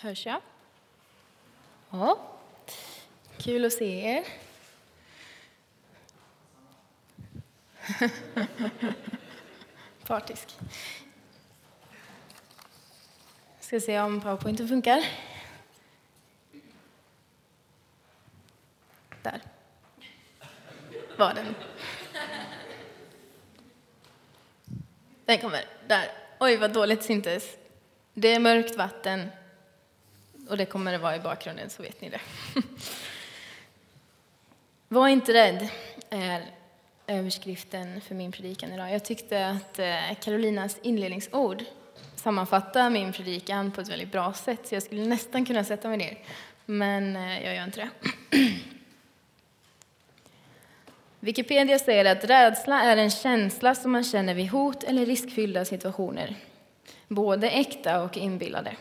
Hörs jag? Ja. Kul att se er. Partisk. Ska se om powerpointen funkar. Där var den. Den kommer. Där. Oj, vad dåligt syntes. Det är mörkt vatten och det kommer det vara i bakgrunden, så vet ni det. Var inte rädd, är överskriften för min predikan idag. Jag tyckte att eh, Carolinas inledningsord sammanfattar min predikan på ett väldigt bra sätt, så jag skulle nästan kunna sätta mig ner, men eh, jag gör inte det. Wikipedia säger att rädsla är en känsla som man känner vid hot eller riskfyllda situationer, både äkta och inbillade.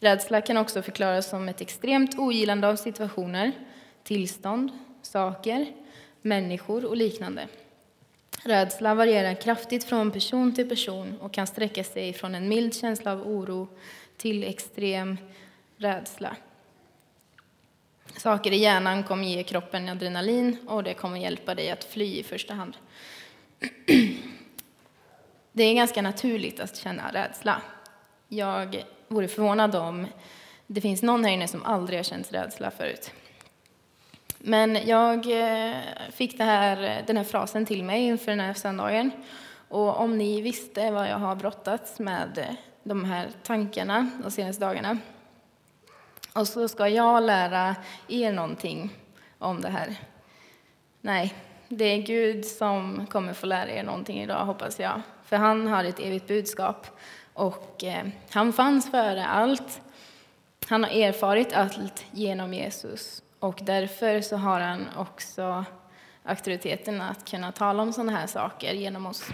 Rädsla kan också förklaras som ett extremt ogillande av situationer, tillstånd, saker, människor och liknande. Rädsla varierar kraftigt från person till person och kan sträcka sig från en mild känsla av oro till extrem rädsla. Saker i hjärnan kommer ge kroppen adrenalin och det kommer hjälpa dig att fly i första hand. Det är ganska naturligt att känna rädsla. Jag vore förvånad om det finns någon här inne som aldrig har känt rädsla förut. Men jag eh, fick här, den här frasen till mig inför den här söndagen. Och om ni visste vad jag har brottats med eh, de här tankarna de senaste dagarna. Och så ska jag lära er någonting om det här. Nej, det är Gud som kommer få lära er någonting idag, hoppas jag. För han har ett evigt budskap och eh, han fanns före allt. Han har erfarit allt genom Jesus och därför så har han också auktoriteten att kunna tala om sådana här saker genom oss.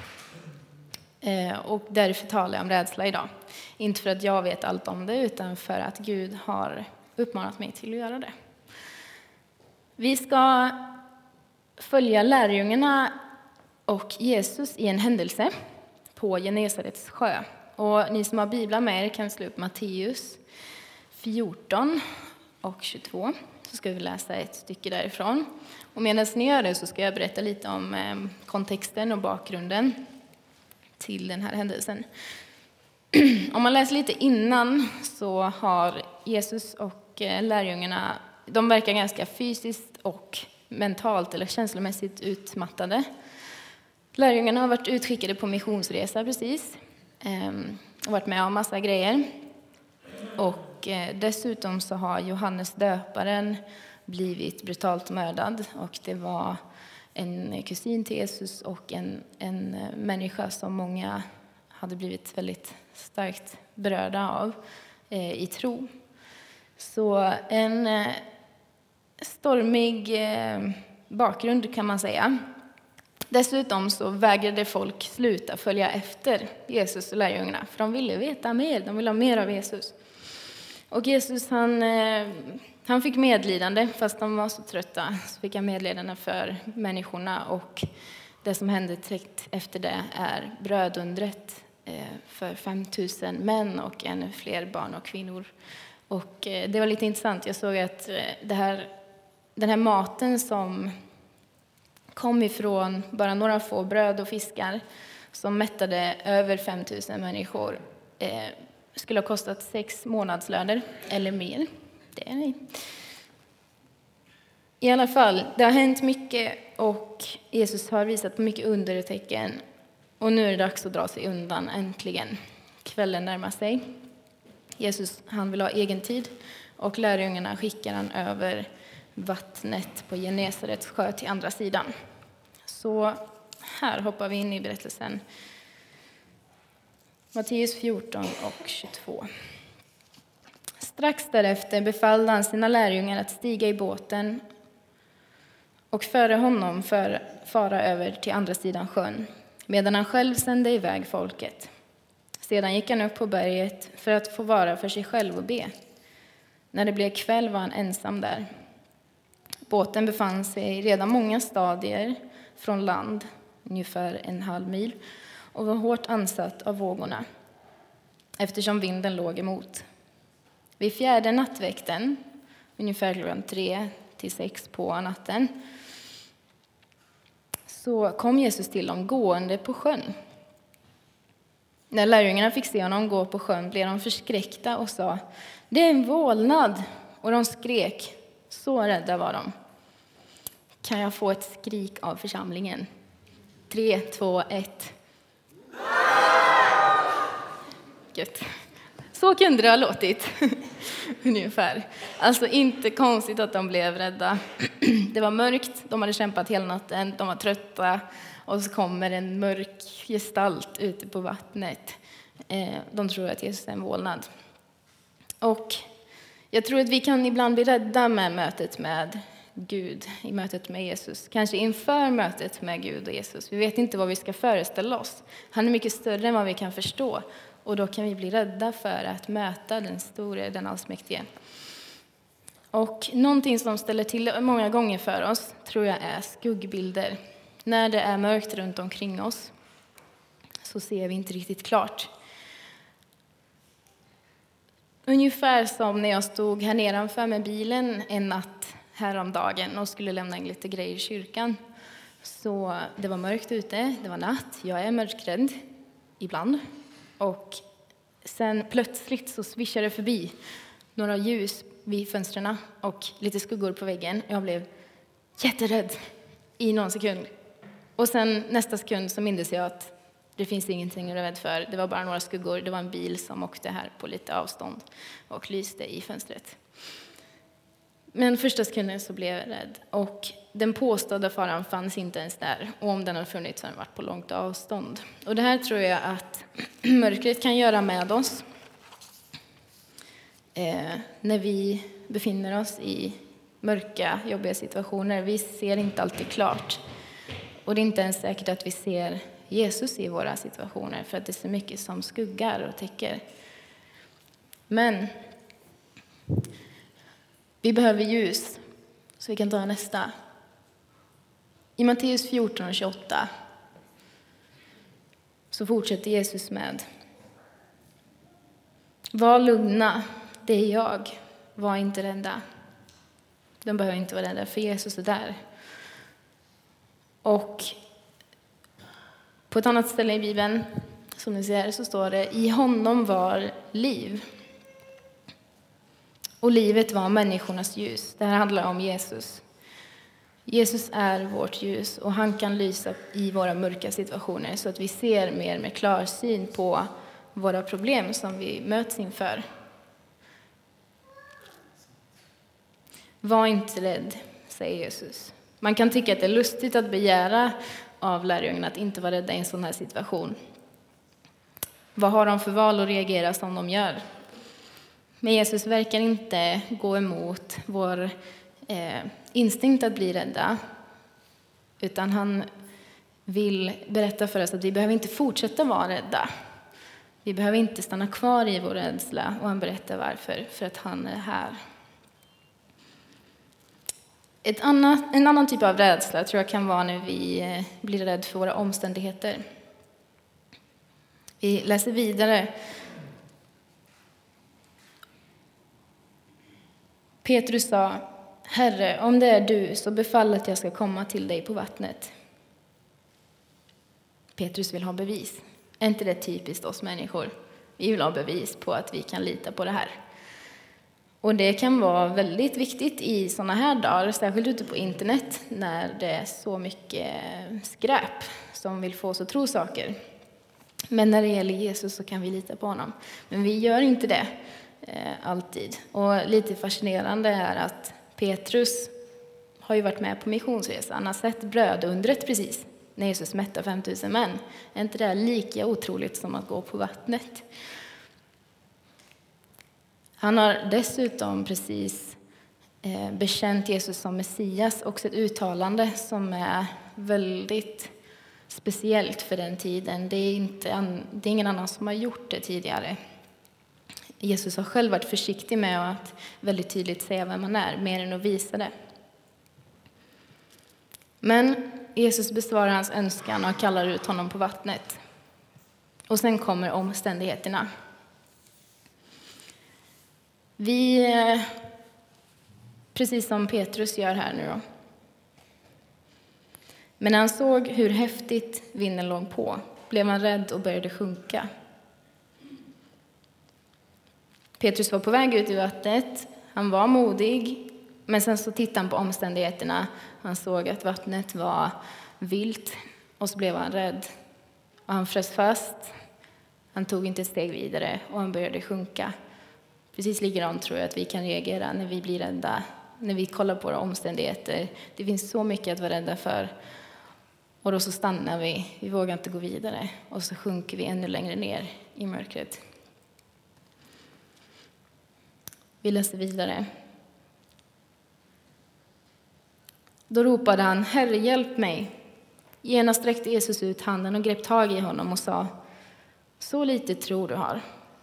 Eh, och därför talar jag om rädsla idag. Inte för att jag vet allt om det, utan för att Gud har uppmanat mig till att göra det. Vi ska följa lärjungarna och Jesus i en händelse på Genesarets sjö. Och ni som har biblar med er kan slå upp Matteus 14 och 22, så ska vi läsa ett stycke därifrån. Och medan ni gör det så ska jag berätta lite om ehm, kontexten och bakgrunden till den här händelsen. Om man läser lite innan så har Jesus och eh, lärjungarna, de verkar ganska fysiskt och mentalt eller känslomässigt utmattade. Lärjungarna har varit utskickade på missionsresa precis Ehm, och varit med om massa grejer. Och eh, dessutom så har Johannes döparen blivit brutalt mördad och det var en kusin till Jesus och en, en eh, människa som många hade blivit väldigt starkt berörda av eh, i tro. Så en eh, stormig bakgrund kan man säga. Dessutom så vägrade folk sluta följa efter Jesus och lärjungarna, för de ville veta mer, de ville ha mer av Jesus. Och Jesus han, eh, han fick medlidande, fast de var så trötta, så fick han medlidande för människorna och det som hände direkt efter det är brödundret eh, för 5000 män och ännu fler barn och kvinnor. Och eh, det var lite intressant, jag såg att det här, den här maten som kom ifrån bara några få bröd och fiskar som mättade över 5 000 människor eh, skulle ha kostat sex månadslöner eller mer. Det är ni. I alla fall, det har hänt mycket och Jesus har visat på mycket undertecken. Och nu är det dags att dra sig undan, äntligen. Kvällen närmar sig. Jesus han vill ha egen tid och lärjungarna skickar han över vattnet på Genesarets sjö till andra sidan. Så här hoppar vi in i berättelsen. Matteus 14 och 22. Strax därefter befallde han sina lärjungar att stiga i båten och före honom för fara över till andra sidan sjön, medan han själv sände iväg folket. Sedan gick han upp på berget för att få vara för sig själv och be. När det blev kväll var han ensam där. Båten befann sig redan många stadier från land, ungefär en halv mil, och var hårt ansatt av vågorna eftersom vinden låg emot. Vid fjärde nattväkten, ungefär klockan tre till sex på natten, så kom Jesus till dem gående på sjön. När lärjungarna fick se honom gå på sjön blev de förskräckta och sa det är en vålnad, och de skrek. Så rädda var de. Kan jag få ett skrik av församlingen? Tre, två, ett. Gött. Så kunde det ha låtit, ungefär. Alltså inte konstigt att de blev rädda. Det var mörkt, de hade kämpat hela natten, de var trötta och så kommer en mörk gestalt ute på vattnet. Eh, de tror att Jesus är en vålnad. Och jag tror att vi kan ibland bli rädda med mötet med Gud, i mötet med Jesus. Kanske inför mötet med Gud och Jesus. Vi vet inte vad vi ska föreställa oss. Han är mycket större än vad vi kan förstå. Och då kan vi bli rädda för att möta den store, den allsmäktige. Och någonting som ställer till många gånger för oss tror jag är skuggbilder. När det är mörkt runt omkring oss så ser vi inte riktigt klart. Ungefär som när jag stod här nedanför med bilen en natt häromdagen och skulle lämna in lite grejer i kyrkan. Så det var mörkt ute, det var natt, jag är mörkrädd ibland. Och sen plötsligt så svischade det förbi några ljus vid fönstren och lite skuggor på väggen. Jag blev jätterädd i någon sekund. Och sen nästa sekund så mindes jag att det finns ingenting att vara rädd för. Det var bara några skuggor. Det var en bil som åkte här på lite avstånd och lyste i fönstret. Men första sekunden så blev jag rädd. Och den påstådda faran fanns inte ens där. Och om den har funnits har den varit på långt avstånd. Och det här tror jag att mörkret kan göra med oss. Eh, när vi befinner oss i mörka, jobbiga situationer. Vi ser inte alltid klart. Och det är inte ens säkert att vi ser Jesus i våra situationer för att det är så mycket som skuggar och täcker. Men vi behöver ljus, så vi kan ta nästa. I Matteus 14 och 28 så fortsätter Jesus med Var lugna, det är jag. Var inte rädda. De behöver inte vara rädda, för Jesus är där. Och på ett annat ställe i Bibeln, som ni ser, så står det i honom var liv. Och livet var människornas ljus. Det här handlar om Jesus. Jesus är vårt ljus och han kan lysa i våra mörka situationer så att vi ser mer med klarsyn på våra problem som vi möts inför. Var inte rädd, säger Jesus. Man kan tycka att det är lustigt att begära av lärjungarna att inte vara rädda i en sån här situation. Vad har de för val att reagera som de gör? Men Jesus verkar inte gå emot vår eh, instinkt att bli rädda, utan han vill berätta för oss att vi behöver inte fortsätta vara rädda. Vi behöver inte stanna kvar i vår rädsla, och han berättar varför, för att han är här. Ett annat, en annan typ av rädsla tror jag kan vara när vi eh, blir rädda för våra omständigheter. Vi läser vidare. Petrus sa, Herre, om det är du, så befall att jag ska komma till dig på vattnet. Petrus vill ha bevis. Är inte det typiskt oss människor? Vi vill ha bevis på att vi kan lita på det här. Och det kan vara väldigt viktigt i sådana här dagar, särskilt ute på internet, när det är så mycket skräp som vill få oss att tro saker. Men när det gäller Jesus så kan vi lita på honom. Men vi gör inte det eh, alltid. Och lite fascinerande är att Petrus har ju varit med på missionsresan. Han har sett brödundret precis, när Jesus mättar 5000 män. Är inte det lika otroligt som att gå på vattnet? Han har dessutom precis eh, bekänt Jesus som Messias, också ett uttalande som är väldigt speciellt för den tiden. Det är, inte, det är ingen annan som har gjort det tidigare. Jesus har själv varit försiktig med att väldigt tydligt säga vem han är, mer än att visa det. Men Jesus besvarar hans önskan och kallar ut honom på vattnet. Och sen kommer omständigheterna. Vi, eh, precis som Petrus gör här nu då. Men när han såg hur häftigt vinden låg på blev han rädd och började sjunka. Petrus var på väg ut i vattnet. Han var modig, men sen så tittade han på omständigheterna. Han såg att vattnet var vilt och så blev han rädd. Och han frös fast. Han tog inte ett steg vidare och han började sjunka. Precis likadant tror jag att vi kan reagera när vi blir rädda, när vi kollar på våra omständigheter. Det finns så mycket att vara rädda för. Och då så stannar vi, vi vågar inte gå vidare och så sjunker vi ännu längre ner i mörkret. Vi läser vidare. Då ropade han, Herre, hjälp mig. Genast sträckte Jesus ut handen och grep tag i honom och sa, så lite tro du har.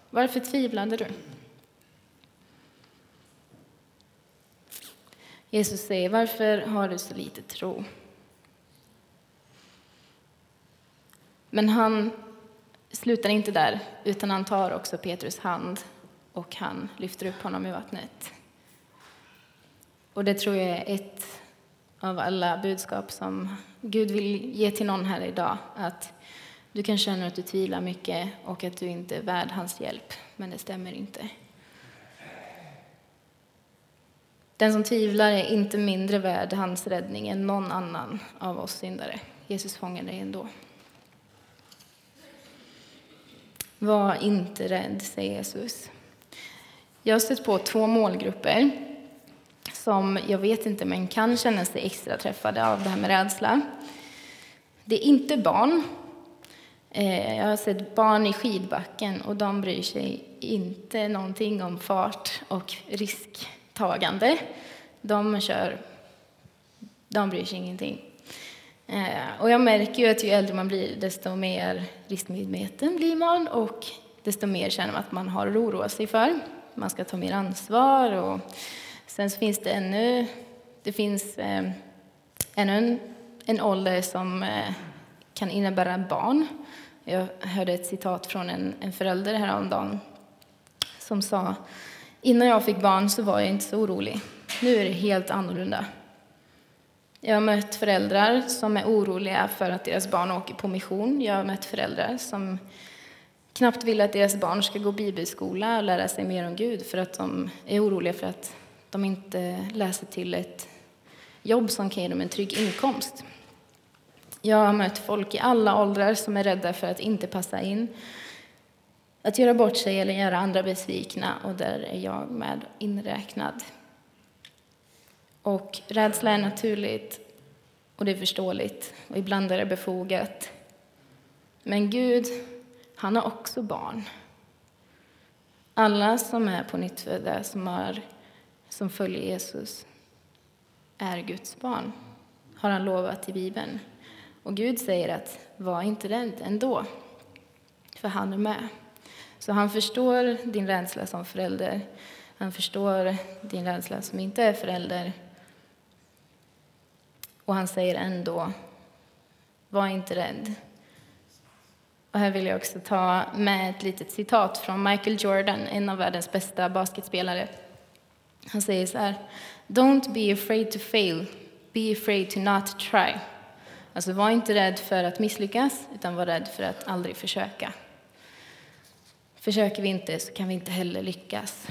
Varför tvivlade du? Jesus säger, varför har du så lite tro? Men han slutar inte där, utan han tar också Petrus hand och han lyfter upp honom i vattnet. Och det tror jag är ett av alla budskap som Gud vill ge till någon här idag. Att du kan känna att du tvivlar mycket och att du inte är värd hans hjälp, men det stämmer inte. Den som tvivlar är inte mindre värd hans räddning än någon annan av oss syndare. Jesus fångar dig ändå. Var inte rädd, säger Jesus. Jag har stött på två målgrupper som jag vet inte, men kan känna sig extra träffade av det här med rädsla. Det är inte barn. Eh, jag har sett barn i skidbacken och de bryr sig inte någonting om fart och risk tagande. De kör, de bryr sig ingenting. Eh, och jag märker ju att ju äldre man blir, desto mer riskmedveten blir man och desto mer känner man att man har att oroa sig för. Man ska ta mer ansvar och sen så finns det ännu, det finns eh, ännu en, en ålder som eh, kan innebära barn. Jag hörde ett citat från en, en förälder häromdagen som sa Innan jag fick barn så var jag inte så orolig. Nu är det helt annorlunda. Jag har mött föräldrar som är oroliga för att deras barn åker på mission. Jag har mött föräldrar som knappt vill att deras barn ska gå bibelskola och lära sig mer om Gud för att de är oroliga för att de inte läser till ett jobb som kan ge dem en trygg inkomst. Jag har mött folk i alla åldrar som är rädda för att inte passa in, att göra bort sig eller göra andra besvikna, och där är jag med inräknad. Och rädsla är naturligt och det är förståeligt och ibland är det befogat. Men Gud, han har också barn. Alla som är på nyttfödda, som, är, som följer Jesus, är Guds barn, har han lovat i Bibeln. Och Gud säger att var inte rädd ändå, för han är med. Så han förstår din rädsla som förälder. Han förstår din rädsla som inte är förälder. Och han säger ändå, var inte rädd. Och här vill jag också ta med ett litet citat från Michael Jordan, en av världens bästa basketspelare. Han säger så här, Don't be afraid to fail, be afraid to not try. Alltså var inte rädd för att misslyckas, utan var rädd för att aldrig försöka. Försöker vi inte så kan vi inte heller lyckas.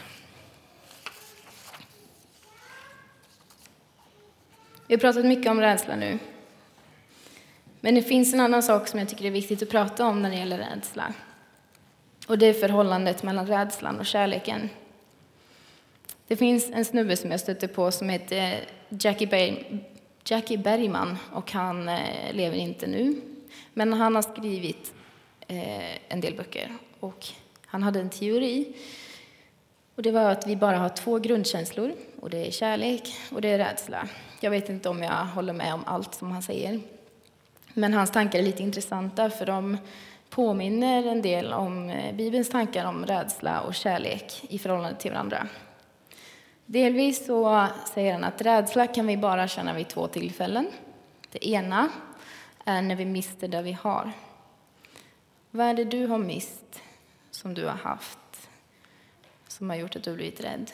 Vi har pratat mycket om rädsla nu. Men det finns en annan sak som jag tycker är viktigt att prata om när det gäller rädsla. Och det är förhållandet mellan rädslan och kärleken. Det finns en snubbe som jag stötte på som heter Jackie, Berg, Jackie Bergman och han eh, lever inte nu. Men han har skrivit eh, en del böcker och han hade en teori. Och det var att vi bara har två grundkänslor och det är kärlek och det är rädsla. Jag vet inte om jag håller med om allt som han säger. Men hans tankar är lite intressanta för de påminner en del om eh, Bibelns tankar om rädsla och kärlek i förhållande till varandra. Delvis så säger han att rädsla kan vi bara känna vid två tillfällen. Det ena är när vi mister det vi har. Vad är det du har mist som du har haft? som har gjort att du blivit rädd?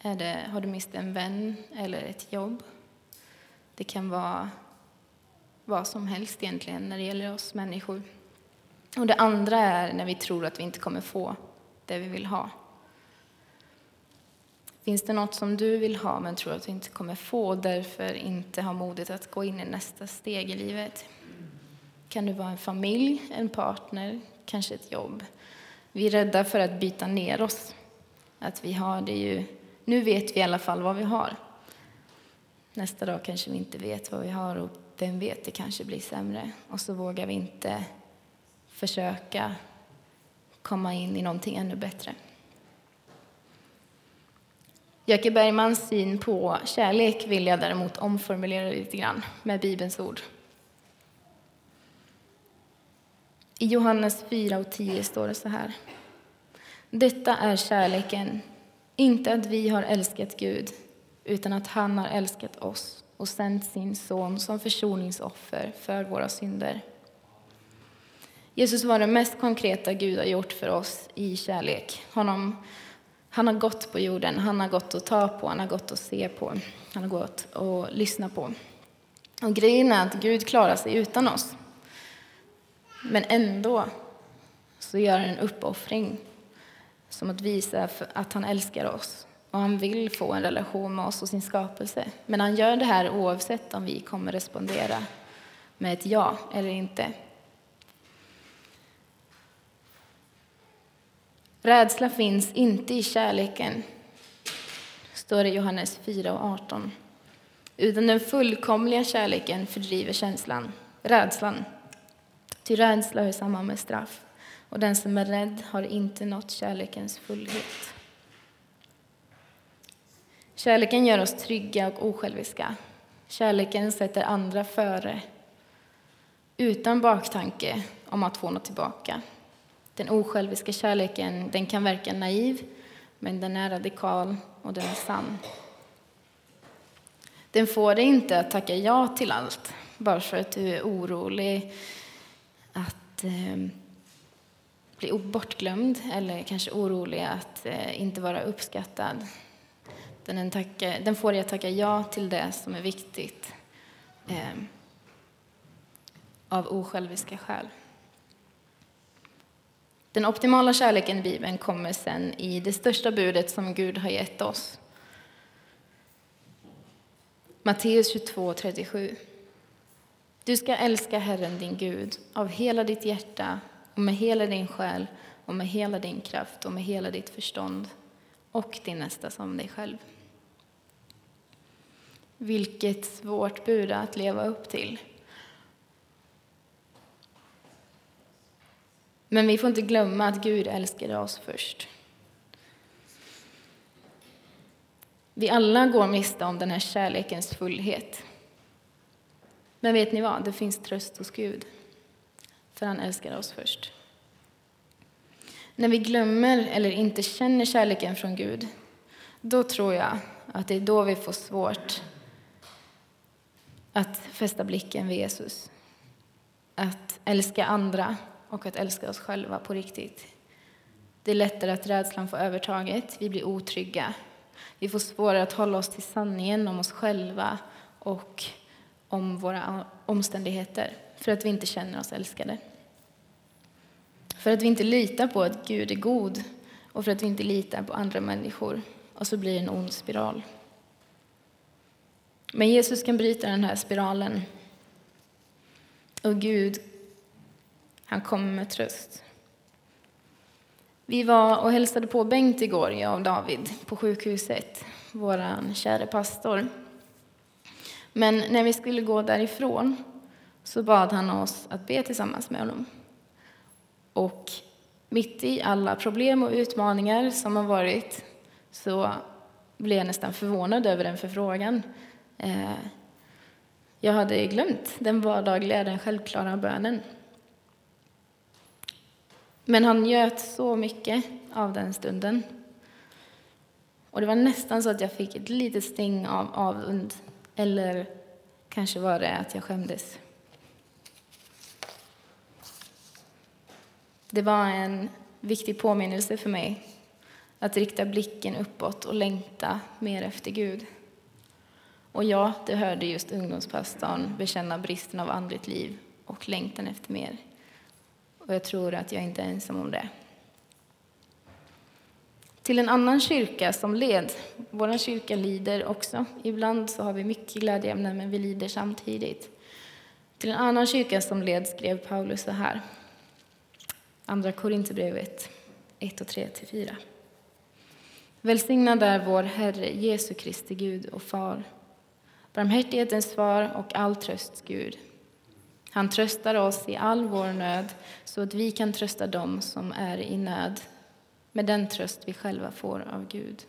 Är det, har du mist en vän eller ett jobb? Det kan vara vad som helst egentligen när det gäller oss människor. Och det andra är när vi tror att vi inte kommer få det vi vill ha. Finns det något som du vill ha men tror att du inte kommer få och därför inte har modet att gå in i nästa steg i livet? Kan det vara en familj, en partner, kanske ett jobb? Vi är rädda för att byta ner oss. Att vi har det ju, nu vet vi i alla fall vad vi har. Nästa dag kanske vi inte vet vad vi har och vem vet, det kanske blir sämre. Och så vågar vi inte försöka komma in i någonting ännu bättre. Jöke Bergmans syn på kärlek vill jag däremot omformulera lite grann med Bibelns ord. I Johannes 4 och 10 står det så här. Detta är kärleken, inte att vi har älskat Gud, utan att han har älskat oss och sänt sin son som försoningsoffer för våra synder. Jesus var det mest konkreta Gud har gjort för oss i kärlek. Honom, han har gått på jorden, han har gått att ta på, han har gått att se på, han har gått att lyssna på. Och grejen är att Gud klarar sig utan oss. Men ändå så gör han en uppoffring som att visa att han älskar oss och han vill få en relation med oss och sin skapelse. Men han gör det här oavsett om vi kommer respondera med ett ja eller inte. Rädsla finns inte i kärleken, står det i Johannes 4 och 18. Utan den fullkomliga kärleken fördriver känslan, rädslan. Ty rädsla hör samman med straff, och den som är rädd har inte nått kärlekens fullhet. Kärleken gör oss trygga och osjälviska. Kärleken sätter andra före, utan baktanke om att få något tillbaka. Den osjälviska kärleken den kan verka naiv, men den är radikal och den är sann. Den får dig inte att tacka ja till allt bara för att du är orolig att eh, bli bortglömd eller kanske orolig att eh, inte vara uppskattad. Den, tacka, den, får dig att tacka ja till det som är viktigt eh, av osjälviska skäl. Den optimala kärleken i Bibeln kommer sen i det största budet som Gud har gett oss. Matteus 22, 37. Du ska älska Herren din Gud av hela ditt hjärta och med hela din själ och med hela din kraft och med hela ditt förstånd och din nästa som dig själv. Vilket svårt bud att leva upp till. Men vi får inte glömma att Gud älskade oss först. Vi alla går miste om den här kärlekens fullhet. Men vet ni vad? Det finns tröst hos Gud, för han älskar oss först. När vi glömmer eller inte känner kärleken från Gud, då tror jag att det är då vi får svårt att fästa blicken vid Jesus. Att älska andra och att älska oss själva på riktigt. Det är lättare att rädslan får övertaget, vi blir otrygga. Vi får svårare att hålla oss till sanningen om oss själva och om våra omständigheter för att vi inte känner oss älskade. För att vi inte litar på att Gud är god och för att vi inte litar på andra människor. Och så blir det en ond spiral. Men Jesus kan bryta den här spiralen. Och Gud han kommer med tröst. Vi var och hälsade på Bengt igår, jag och David, på sjukhuset, vår käre pastor. Men när vi skulle gå därifrån så bad han oss att be tillsammans med honom. Och mitt i alla problem och utmaningar som har varit så blev jag nästan förvånad över den förfrågan. Eh, jag hade glömt den vardagliga, den självklara bönen. Men han njöt så mycket av den stunden. Och det var nästan så att jag fick ett litet sting av avund. Eller kanske var det att jag skämdes. Det var en viktig påminnelse för mig att rikta blicken uppåt och längta mer efter Gud. Och ja, det hörde just ungdomspastorn bekänna bristen av andligt liv och längtan efter mer. Och jag tror att jag inte är ensam om det. Till en annan kyrka som led. Vår kyrka lider också. Ibland så har vi mycket glädjeämnen, men vi lider samtidigt. Till en annan kyrka som led skrev Paulus så här. Andra Korinthierbrevet 1 och 3-4. Välsignad är vår Herre Jesu Kristi Gud och Far, barmhärtighetens far och all trösts Gud. Han tröstar oss i all vår nöd så att vi kan trösta dem som är i nöd med den tröst vi själva får av Gud.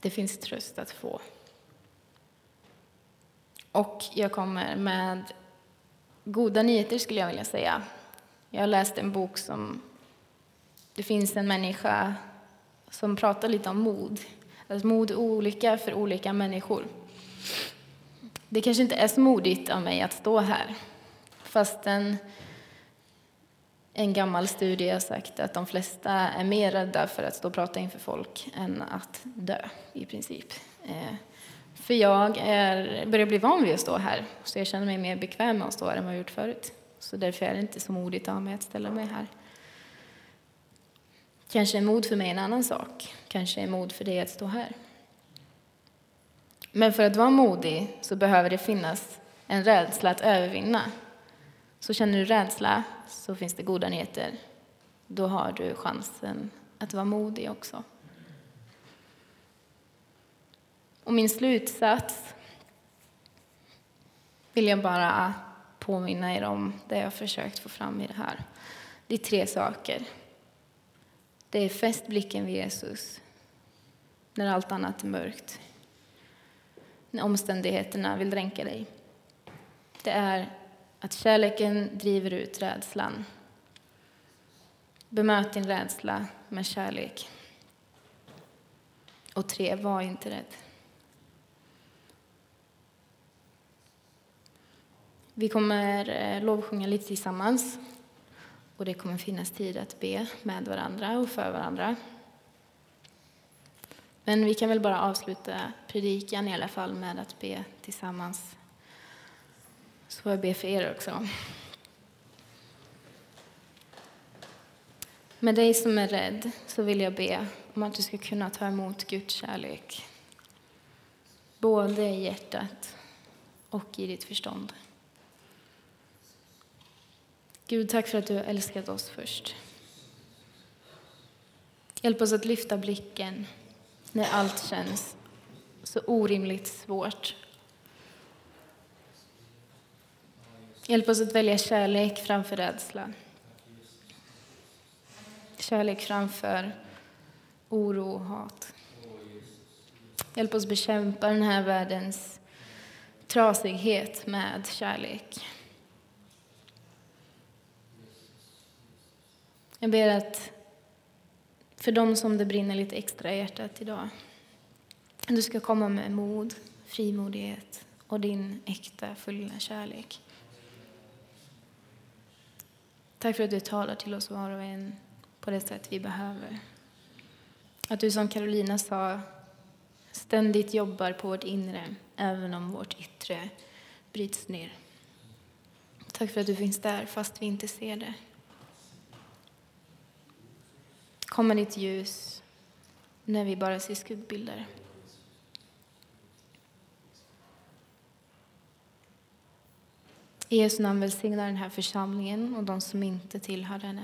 Det finns tröst att få. Och jag kommer med goda nyheter skulle jag vilja säga. Jag har läst en bok som det finns en människa som pratar lite om mod. Att mod är olika för olika människor. Det kanske inte är så modigt av mig att stå här, fastän en gammal studie har sagt att de flesta är mer rädda för att stå och prata inför folk än att dö, i princip. Eh, för jag är, börjar bli van vid att stå här, så jag känner mig mer bekväm med att stå här än vad jag gjort förut. Så därför är det inte så modigt av mig att ställa mig här. Kanske är mod för mig en annan sak. Kanske är mod för dig att stå här. Men för att vara modig så behöver det finnas en rädsla att övervinna. Så känner du rädsla så finns det goda nyheter. Då har du chansen att vara modig också. Och min slutsats vill jag bara påminna er om det jag försökt få fram i det här. Det är tre saker. Det är fäst blicken vid Jesus när allt annat är mörkt. När omständigheterna vill dränka dig. Det är att kärleken driver ut rädslan. Bemöt din rädsla med kärlek. Och tre, var inte rädd. Vi kommer eh, lovsjunga lite tillsammans. Och det kommer finnas tid att be med varandra och för varandra. Men vi kan väl bara avsluta predikan i alla fall med att be tillsammans. Så får jag be för er också. Med dig som är rädd så vill jag be om att du ska kunna ta emot Guds kärlek. Både i hjärtat och i ditt förstånd. Gud, tack för att du har älskat oss först. Hjälp oss att lyfta blicken när allt känns så orimligt svårt. Hjälp oss att välja kärlek framför rädsla. Kärlek framför oro och hat. Hjälp oss bekämpa den här världens trasighet med kärlek. Jag ber att för dem som det brinner lite extra i hjärtat idag, du ska komma med mod, frimodighet och din äkta, fulla kärlek. Tack för att du talar till oss var och en på det sätt vi behöver. Att du som Carolina sa ständigt jobbar på vårt inre, även om vårt yttre bryts ner. Tack för att du finns där fast vi inte ser det. Kom med ditt ljus när vi bara ser skuggbilder. I Jesu namn välsigna den här församlingen och de som inte tillhör den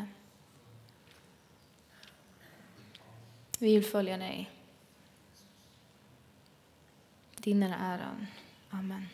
Vi vill följa dig. Din är äran. Amen.